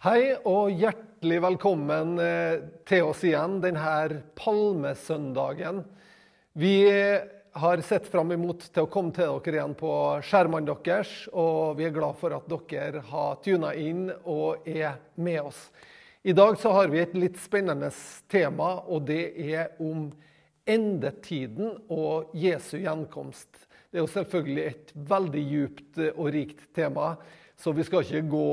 Hei og hjertelig velkommen eh, til oss igjen denne palmesøndagen. Vi har sett fram imot til å komme til dere igjen på skjermene deres, og vi er glad for at dere har tuna inn og er med oss. I dag så har vi et litt spennende tema, og det er om endetiden og Jesu gjenkomst. Det er jo selvfølgelig et veldig djupt og rikt tema. Så vi skal, gå,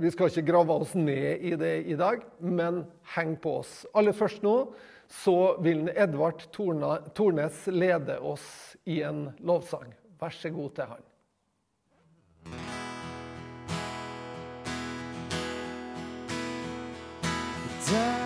vi skal, ikke grave oss ned i det i dag, men heng på oss. Aller først nå så vil Edvard Tornes lede oss i en lovsang. Vær så god til han. Deg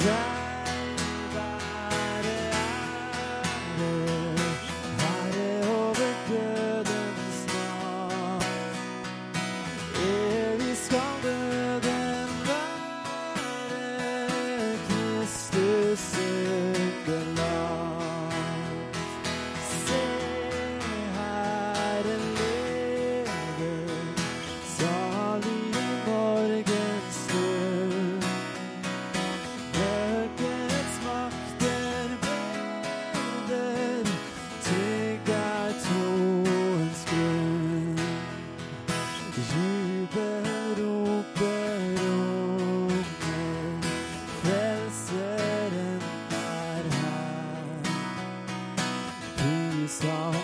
Deg song.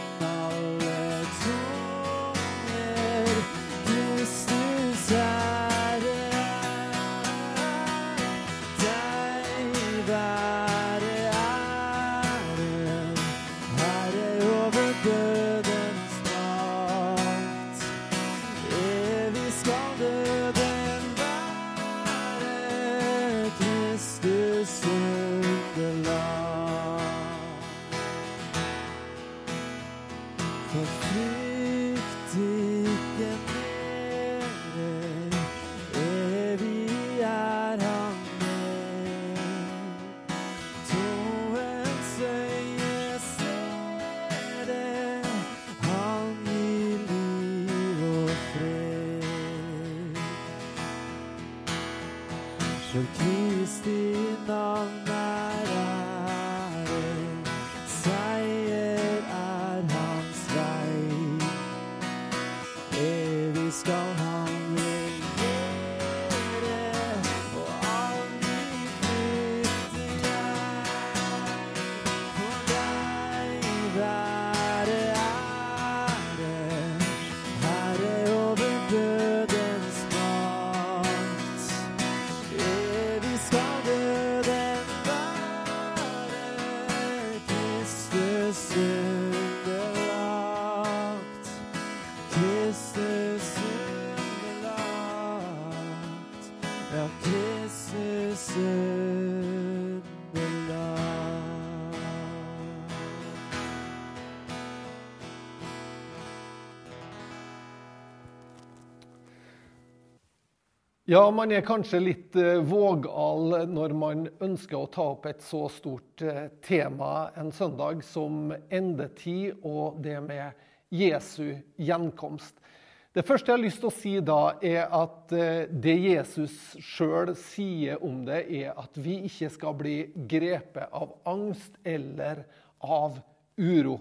For Kristi Ja, man er kanskje litt eh, vågal når man ønsker å ta opp et så stort eh, tema en søndag som endetid og det med Jesu gjenkomst. Det første jeg har lyst til å si da, er at eh, det Jesus sjøl sier om det, er at vi ikke skal bli grepet av angst eller av uro.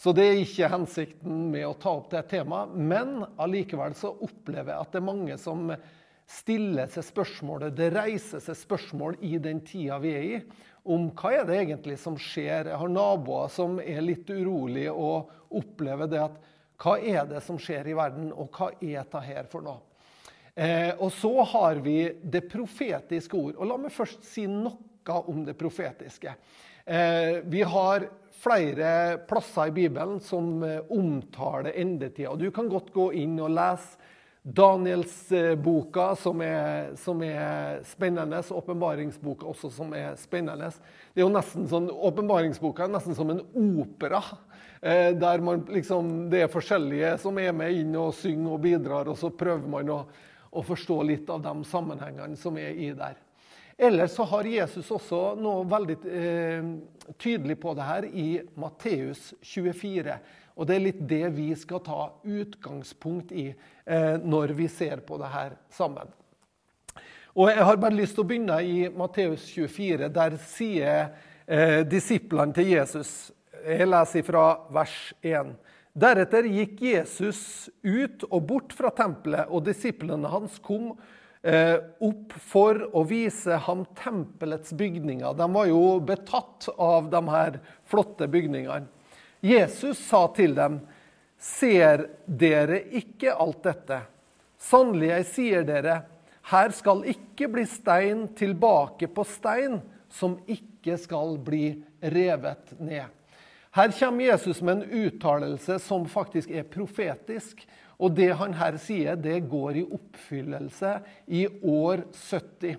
Så det er ikke hensikten med å ta opp det temaet. Men allikevel så opplever jeg at det er mange som stiller seg spørsmålet, det reiser seg spørsmål i den tida vi er i, om hva er det egentlig som skjer. Jeg har naboer som er litt urolige og opplever det at hva er det som skjer i verden, og hva er dette her for noe? Eh, og så har vi det profetiske ord. Og la meg først si noe om det profetiske. Eh, vi har flere plasser i Bibelen som eh, omtaler endetida. Du kan godt gå inn og lese Danielsboka, som som er spennende, åpenbaringsboka også, som er spennende. Det er jo sånn, Åpenbaringsboka er nesten som en opera. Eh, der man liksom, det er forskjellige som er med inn og synger og bidrar, og så prøver man å, å forstå litt av de sammenhengene som er i der. Ellers så har Jesus også noe veldig eh, tydelig på det her i Matteus 24. Og det er litt det vi skal ta utgangspunkt i eh, når vi ser på det her sammen. Og Jeg har bare lyst til å begynne i Matteus 24. Der sier eh, disiplene til Jesus Jeg leser fra vers 1. Deretter gikk Jesus ut og bort fra tempelet, og disiplene hans kom eh, opp for å vise ham tempelets bygninger. De var jo betatt av de her flotte bygningene. Jesus sa til dem, Ser dere ikke alt dette? Sannelig, jeg sier dere, her skal ikke bli stein tilbake på stein som ikke skal bli revet ned. Her kommer Jesus med en uttalelse som faktisk er profetisk. Og det han her sier, det går i oppfyllelse i år 70.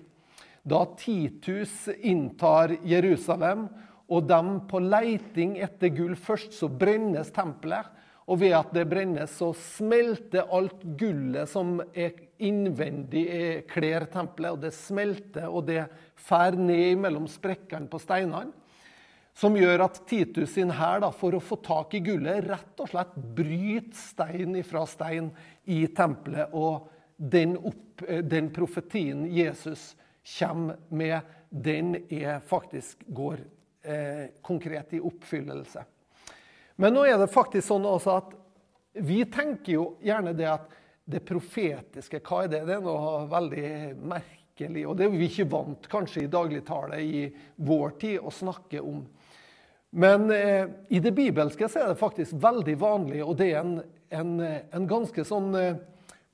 Da Titus inntar Jerusalem, og dem på leiting etter gull først, så brennes tempelet. Og ved at det brennes, så smelter alt gullet som er innvendig kler tempelet. Og det smelter, og det fær ned mellom sprekkene på steinene. Som gjør at Titus sin hær, for å få tak i gullet, rett og slett bryter stein ifra stein i tempelet. Og den, opp, den profetien Jesus kommer med, den er faktisk går eh, konkret i oppfyllelse. Men nå er det faktisk sånn også at vi tenker jo gjerne det at det profetiske, hva er det? Det er noe veldig merkelig. Og det er vi ikke vant kanskje i dagligtale i vår tid å snakke om. Men eh, i det bibelske så er det faktisk veldig vanlig, og det er en, en, en ganske sånn eh,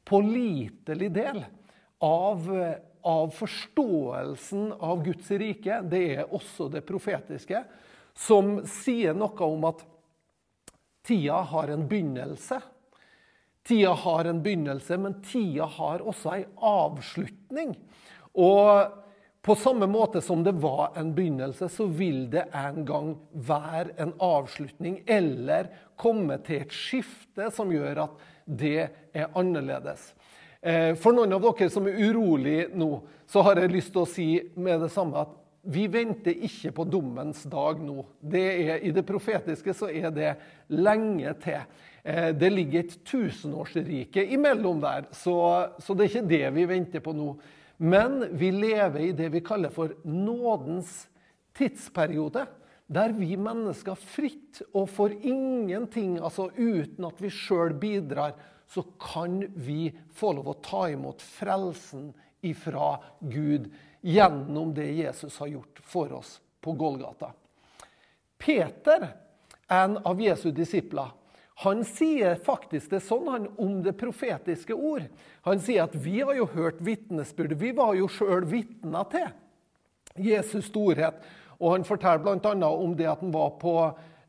pålitelig del av eh, av forståelsen av Guds rike, det er også det profetiske, som sier noe om at tida har en begynnelse. Tida har en begynnelse, men tida har også en avslutning. Og på samme måte som det var en begynnelse, så vil det en gang være en avslutning eller komme til et skifte som gjør at det er annerledes. Eh, for noen av dere som er urolig nå, så har jeg lyst til å si med det samme at vi venter ikke på dommens dag nå. Det er, I det profetiske så er det lenge til. Eh, det ligger et tusenårsrike imellom der, så, så det er ikke det vi venter på nå. Men vi lever i det vi kaller for nådens tidsperiode. Der vi mennesker fritt og for ingenting, altså uten at vi sjøl bidrar, så kan vi få lov å ta imot frelsen ifra Gud gjennom det Jesus har gjort for oss på Golgata. Peter, en av Jesu disipler, han sier faktisk det sånn han, om det profetiske ord. Han sier at vi har jo hørt vitnesbyrd. Vi var jo sjøl vitner til Jesus storhet. Og han forteller bl.a. om det at han var på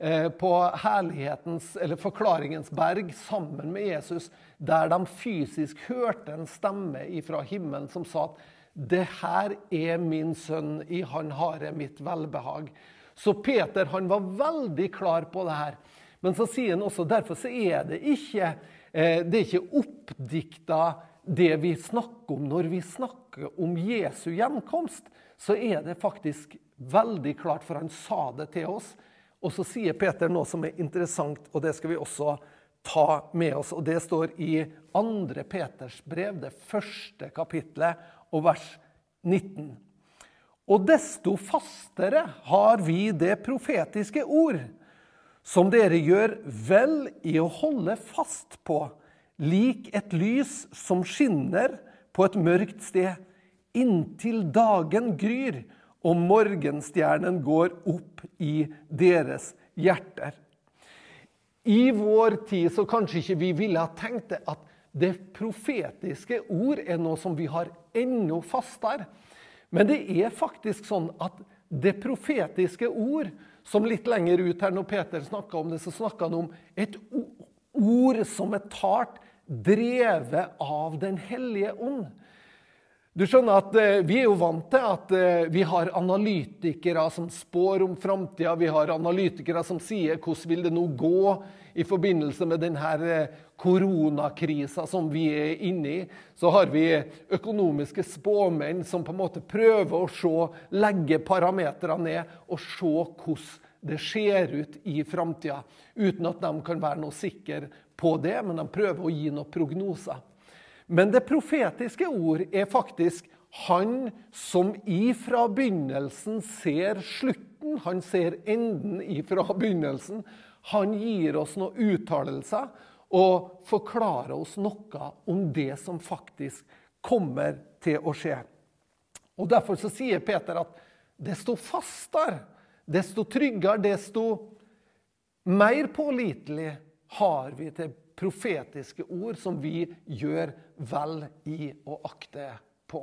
Eh, på herlighetens, eller forklaringens berg sammen med Jesus, der de fysisk hørte en stemme fra himmelen som sa at det her er min sønn, i han har jeg mitt velbehag. Så Peter han var veldig klar på det her. Men så sier han også derfor så er det ikke, eh, det er ikke oppdikta det vi snakker om når vi snakker om Jesu gjenkomst. Så er det faktisk veldig klart, for han sa det til oss og så sier Peter noe som er interessant, og det skal vi også ta med oss. Og det står i 2. Peters brev, det første kapitlet, og vers 19. Og desto fastere har vi det profetiske ord, som dere gjør vel i å holde fast på, lik et lys som skinner på et mørkt sted, inntil dagen gryr og morgenstjernen går opp i deres hjerter. I vår tid så kanskje ikke vi ville ha tenkt det at det profetiske ord er noe som vi har enda fastere. Men det er faktisk sånn at det profetiske ord som litt lenger ut her, når Peter snakka om det, så snakka han om et ord som er talt, drevet av Den hellige ånd. Du skjønner at eh, Vi er jo vant til at eh, vi har analytikere som spår om framtida. Vi har analytikere som sier hvordan vil det nå gå i forbindelse med denne eh, koronakrisa som vi er inne i. Så har vi økonomiske spåmenn som på en måte prøver å se, legge parametrene ned og se hvordan det ser ut i framtida. Uten at de kan være noe sikre på det, men de prøver å gi noen prognoser. Men det profetiske ord er faktisk han som ifra begynnelsen ser slutten. Han ser enden ifra begynnelsen. Han gir oss noen uttalelser og forklarer oss noe om det som faktisk kommer til å skje. Og Derfor så sier Peter at desto fastere, desto tryggere, desto mer pålitelig har vi til profetiske ord som vi gjør vel i å akte på.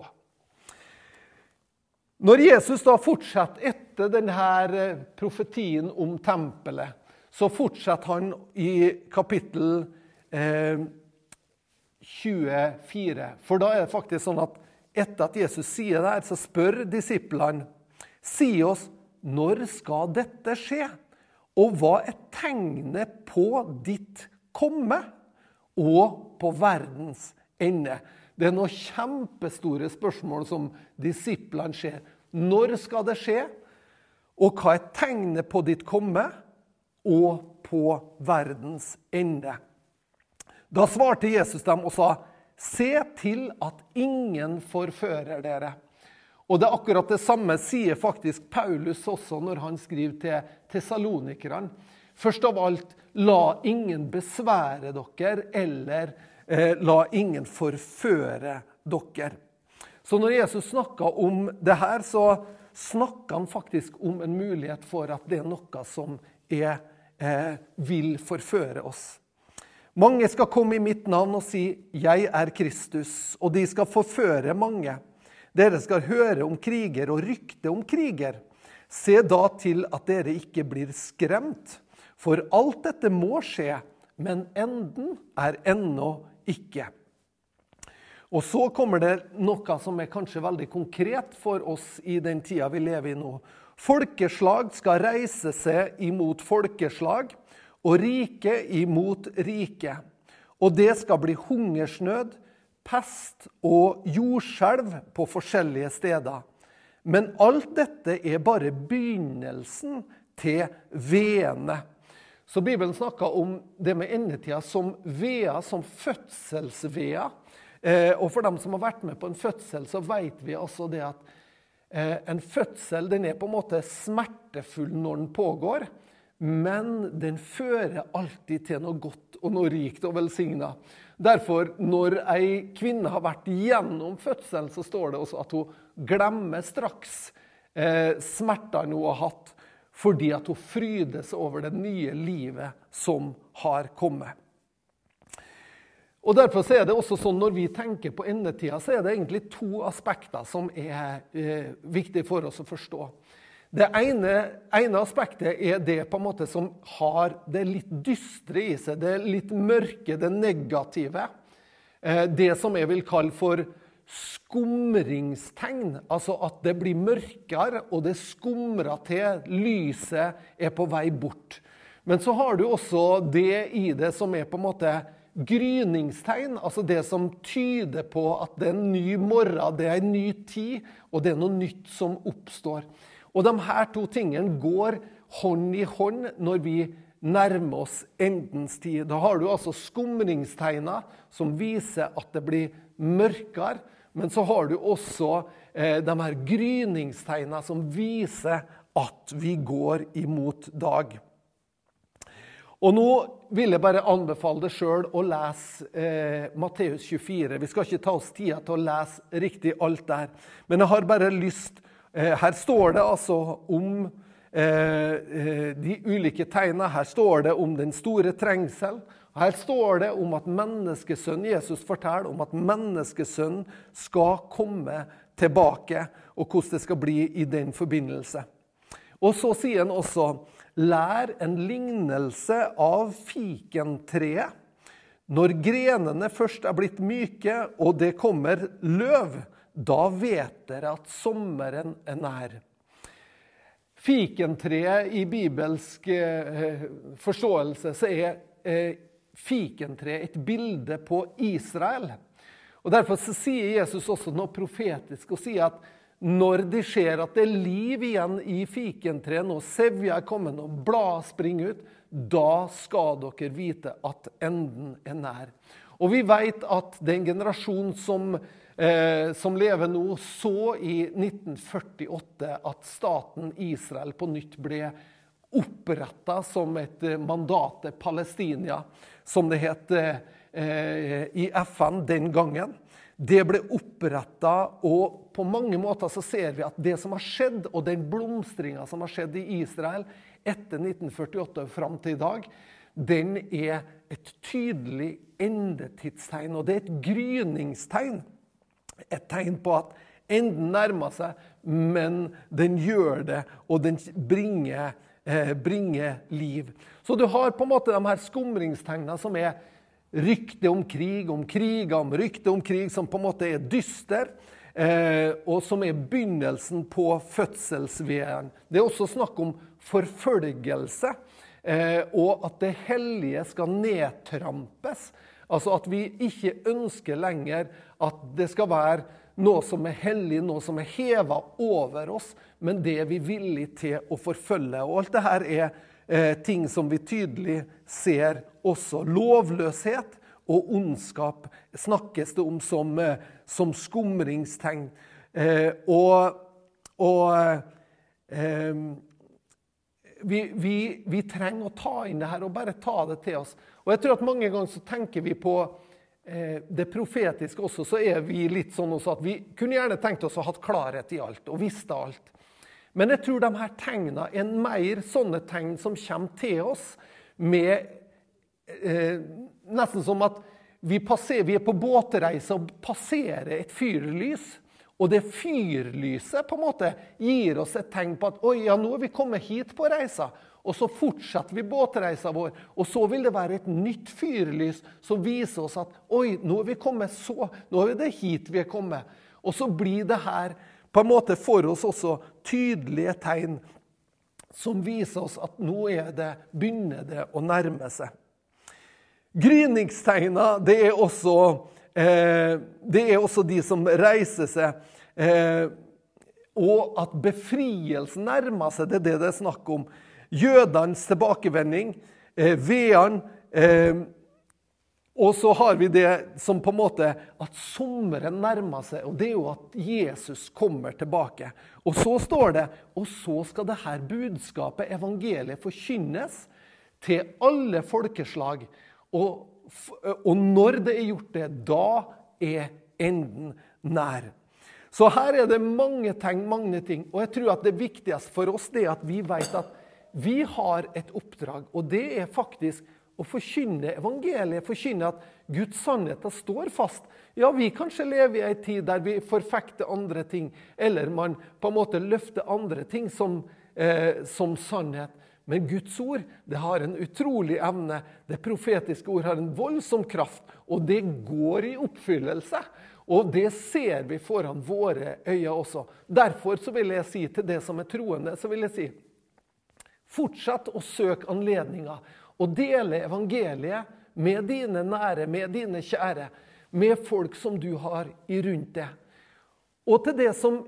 Når Jesus da fortsetter etter denne profetien om tempelet, så fortsetter han i kapittel eh, 24. For da er det faktisk sånn at etter at Jesus sier det her, så spør disiplene Si oss, når skal dette skje? Og hva er tegnet på ditt komme og på verdens ende? Det er noen kjempestore spørsmål som disiplene ser. Når skal det skje? Og hva er tegnet på ditt komme og på verdens ende? Da svarte Jesus dem og sa, Se til at ingen forfører dere. Og det er akkurat det samme sier faktisk Paulus også når han skriver til tesalonikerne. Først av alt, la ingen besvære dere, eller eh, la ingen forføre dere. Så når Jesus snakka om det her, så snakka han faktisk om en mulighet for at det er noe som er, vil forføre oss. Mange skal komme i mitt navn og si 'Jeg er Kristus', og de skal forføre mange. Dere skal høre om kriger og rykte om kriger. Se da til at dere ikke blir skremt, for alt dette må skje, men enden er ennå ikke. Og så kommer det noe som er kanskje veldig konkret for oss i den tida vi lever i nå. Folkeslag skal reise seg imot folkeslag og rike imot rike. Og det skal bli hungersnød, pest og jordskjelv på forskjellige steder. Men alt dette er bare begynnelsen til veene. Så Bibelen snakker om det med endetida som vea, som fødselsvea. Eh, og for dem som har vært med på en fødsel, så vet vi altså det at en fødsel den er på en måte smertefull når den pågår. Men den fører alltid til noe godt og noe rikt og velsigna. Derfor, når ei kvinne har vært gjennom fødselen, så står det også at hun glemmer straks eh, smertene hun har hatt, fordi at hun frydes over det nye livet som har kommet. Og Derfor er det også sånn når vi tenker på endetida, så er det egentlig to aspekter som er eh, viktige for oss å forstå. Det ene, ene, aspektet er det på en måte som har det litt dystre i seg. Det litt mørke, det negative. Eh, det som jeg vil kalle for skumringstegn. Altså at det blir mørkere, og det skumrer til. Lyset er på vei bort. Men så har du også det i det som er på en måte gryningstegn. Altså det som tyder på at det er en ny morgen, det er en ny tid, og det er noe nytt som oppstår. Og de her to tingene går hånd i hånd når vi nærmer oss endens tid. Da har du altså skumringstegna som viser at det blir mørkere. Men så har du også eh, de her gryningstegna som viser at vi går imot dag. Og nå vil jeg bare anbefale deg sjøl å lese eh, Matteus 24. Vi skal ikke ta oss tida til å lese riktig alt der. Men jeg har bare lyst Eh, her står det altså om eh, eh, de ulike tegna. Her står det om den store trengsel. Her står det om at menneskesønnen Jesus forteller om at menneskesønnen skal komme tilbake, og hvordan det skal bli i den forbindelse. Og så sier han også lær en lignelse av fikentreet. Når grenene først er blitt myke, og det kommer løv, da vet dere at sommeren er nær. Fikentreet i bibelsk eh, forståelse så er eh, fikentreet et bilde på Israel. Og Derfor sier Jesus også noe profetisk og sier at når de ser at det er liv igjen i fikentreet, og sevja er kommet og blad springer ut, da skal dere vite at enden er nær. Og vi vet at den generasjonen som, eh, som lever nå, så i 1948 at staten Israel på nytt ble oppretta som et mandate mandat til Palestina, som det het eh, i FN den gangen. Det ble oppretta, og på mange måter så ser vi at det som har skjedd, og den blomstringa som har skjedd i Israel etter 1948 og fram til i dag, den er et tydelig endetidstegn. Og det er et gryningstegn. Et tegn på at enden nærmer seg, men den gjør det, og den bringer, eh, bringer liv. Så du har på en måte de her skumringstegna som er rykte om krig, om krig, om rykte om krig, som på en måte er dyster. Eh, og som er begynnelsen på fødselsveden. Det er også snakk om forfølgelse. Eh, og at det hellige skal nedtrampes. Altså at vi ikke ønsker lenger at det skal være noe som er hellig, noe som er heva over oss, men det er vi villige til å forfølge. Og alt dette er eh, ting som vi tydelig ser også. Lovløshet og ondskap snakkes det om som, eh, som skumringstegn. Eh, og, og eh, vi, vi, vi, trenger å ta inn det her og bare ta det til oss. Og jeg tror at Mange ganger så tenker vi på eh, det profetiske også. Så er vi litt sånn også at vi kunne gjerne tenkt oss å ha hatt klarhet i alt og visste alt. Men jeg tror de her tegnene er mer sånne tegn som kommer til oss med eh, Nesten som at vi, passer, vi er på båtreise og passerer et fyrlys. Og det fyrlyset på en måte gir oss et tegn på at oi, ja, nå er vi kommet hit på reisa. Og så fortsetter vi båtreisa vår, og så vil det være et nytt fyrlys som viser oss at oi, nå er vi kommet så, nå er det hit vi er kommet. Og så blir det her på en måte får oss også tydelige tegn som viser oss at nå er det, begynner det å nærme seg. Gryningstegna, det er også, eh, det er også de som reiser seg. Eh, og at befrielsen nærmer seg, det er det det er snakk om. Jødenes tilbakevending, eh, vean, eh, og så har vi det som på en måte at sommeren nærmer seg, og det er jo at Jesus kommer tilbake. Og så står det og så skal dette budskapet, evangeliet, forkynnes til alle folkeslag. Og, og når det er gjort det, da er enden nær. Så her er det mange tegn, mange ting. Og jeg tror at det viktigste for oss det er at vi vet at vi har et oppdrag, og det er faktisk å forkynne evangeliet, forkynne at Guds sannheter står fast. Ja, vi kanskje lever i ei tid der vi forfekter andre ting, eller man på en måte løfter andre ting som, eh, som sannhet. Men Guds ord det har en utrolig evne. Det profetiske ord har en voldsom kraft, og det går i oppfyllelse. Og det ser vi foran våre øyne også. Derfor så vil jeg si til det som er troende, så vil jeg si fortsett å søke anledninger og dele evangeliet med dine nære, med dine kjære, med folk som du har i rundt deg. Og til det som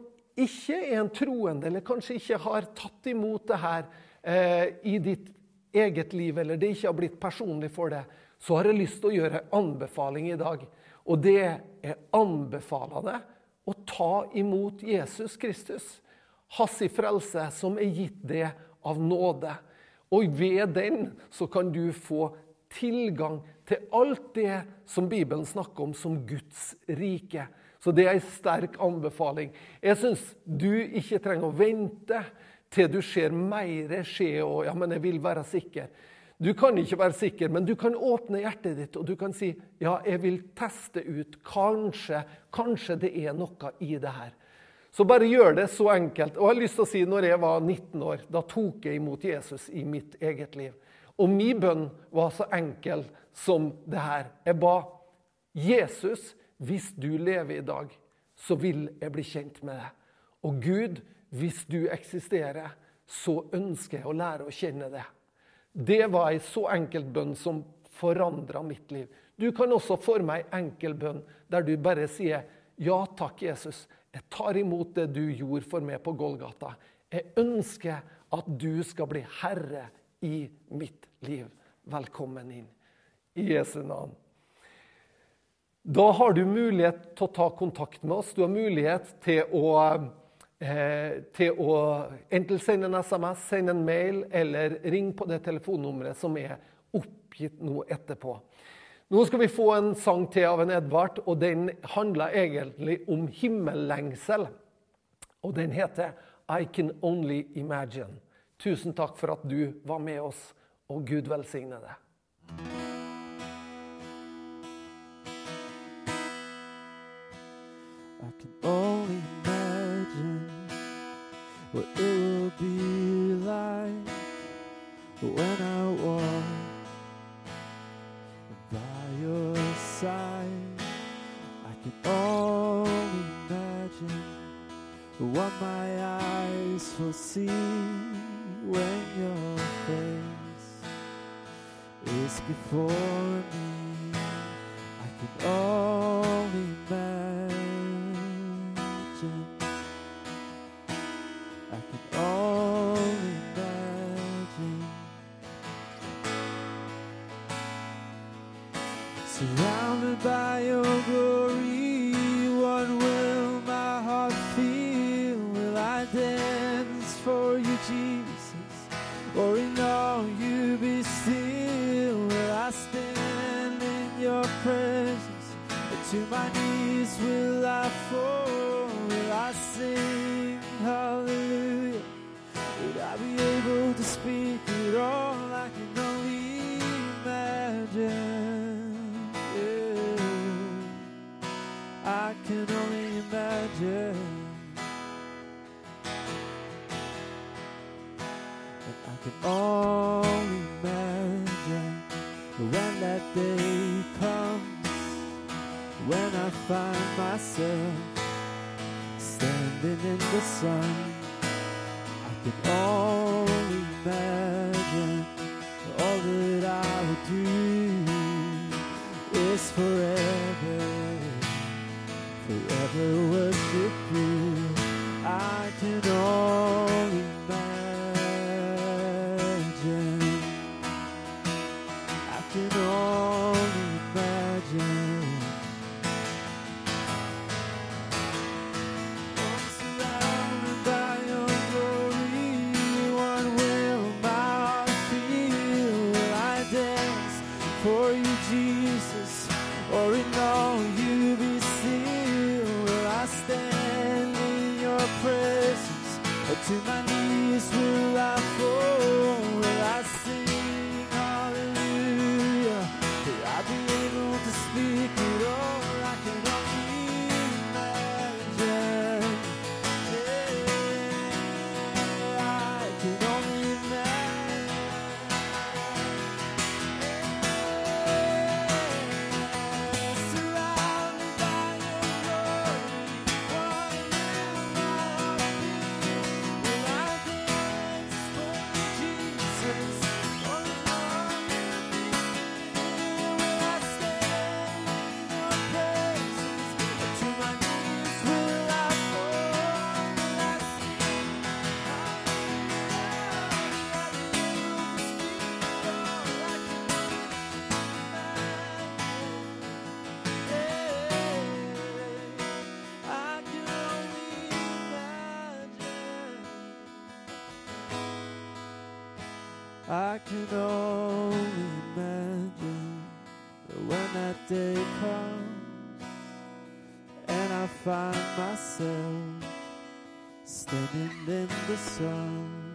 ikke er en troende, eller kanskje ikke har tatt imot det her eh, i ditt eget liv, eller det ikke har blitt personlig for deg, så har jeg lyst til å gjøre en anbefaling i dag. Og det er anbefaler deg å ta imot Jesus Kristus. Hans frelse, som er gitt deg av nåde. Og ved den så kan du få tilgang til alt det som Bibelen snakker om som Guds rike. Så det er en sterk anbefaling. Jeg syns du ikke trenger å vente til du ser mer skje og ja, men jeg vil være sikker. Du kan ikke være sikker, men du kan åpne hjertet ditt og du kan si ja, jeg vil teste ut. Kanskje, kanskje det er noe i det her. Så bare gjør det så enkelt. Og jeg har lyst til å si, når jeg var 19 år, da tok jeg imot Jesus i mitt eget liv. Og min bønn var så enkel som det her. Jeg ba Jesus, hvis du lever i dag, så vil jeg bli kjent med deg. Og Gud, hvis du eksisterer, så ønsker jeg å lære å kjenne det. Det var ei så enkel bønn som forandra mitt liv. Du kan også forme ei enkel bønn der du bare sier ja takk, Jesus. Jeg tar imot det du gjorde for meg på Golgata. Jeg ønsker at du skal bli herre i mitt liv. Velkommen inn. I Jesu navn. Da har du mulighet til å ta kontakt med oss. Du har mulighet til å, eh, til å enten sende en SMS, sende en mail eller ring på det telefonnummeret som er oppgitt nå etterpå. Nå skal vi få en sang til av en Edvard, og den handler egentlig om himmellengsel. Og den heter I Can Only Imagine. Tusen takk for at du var med oss, og Gud velsigne deg. I can only imagine what it will be like when I my eyes will see when your face is before me. I can only can only can only imagine when that day comes and I find myself standing in the sun.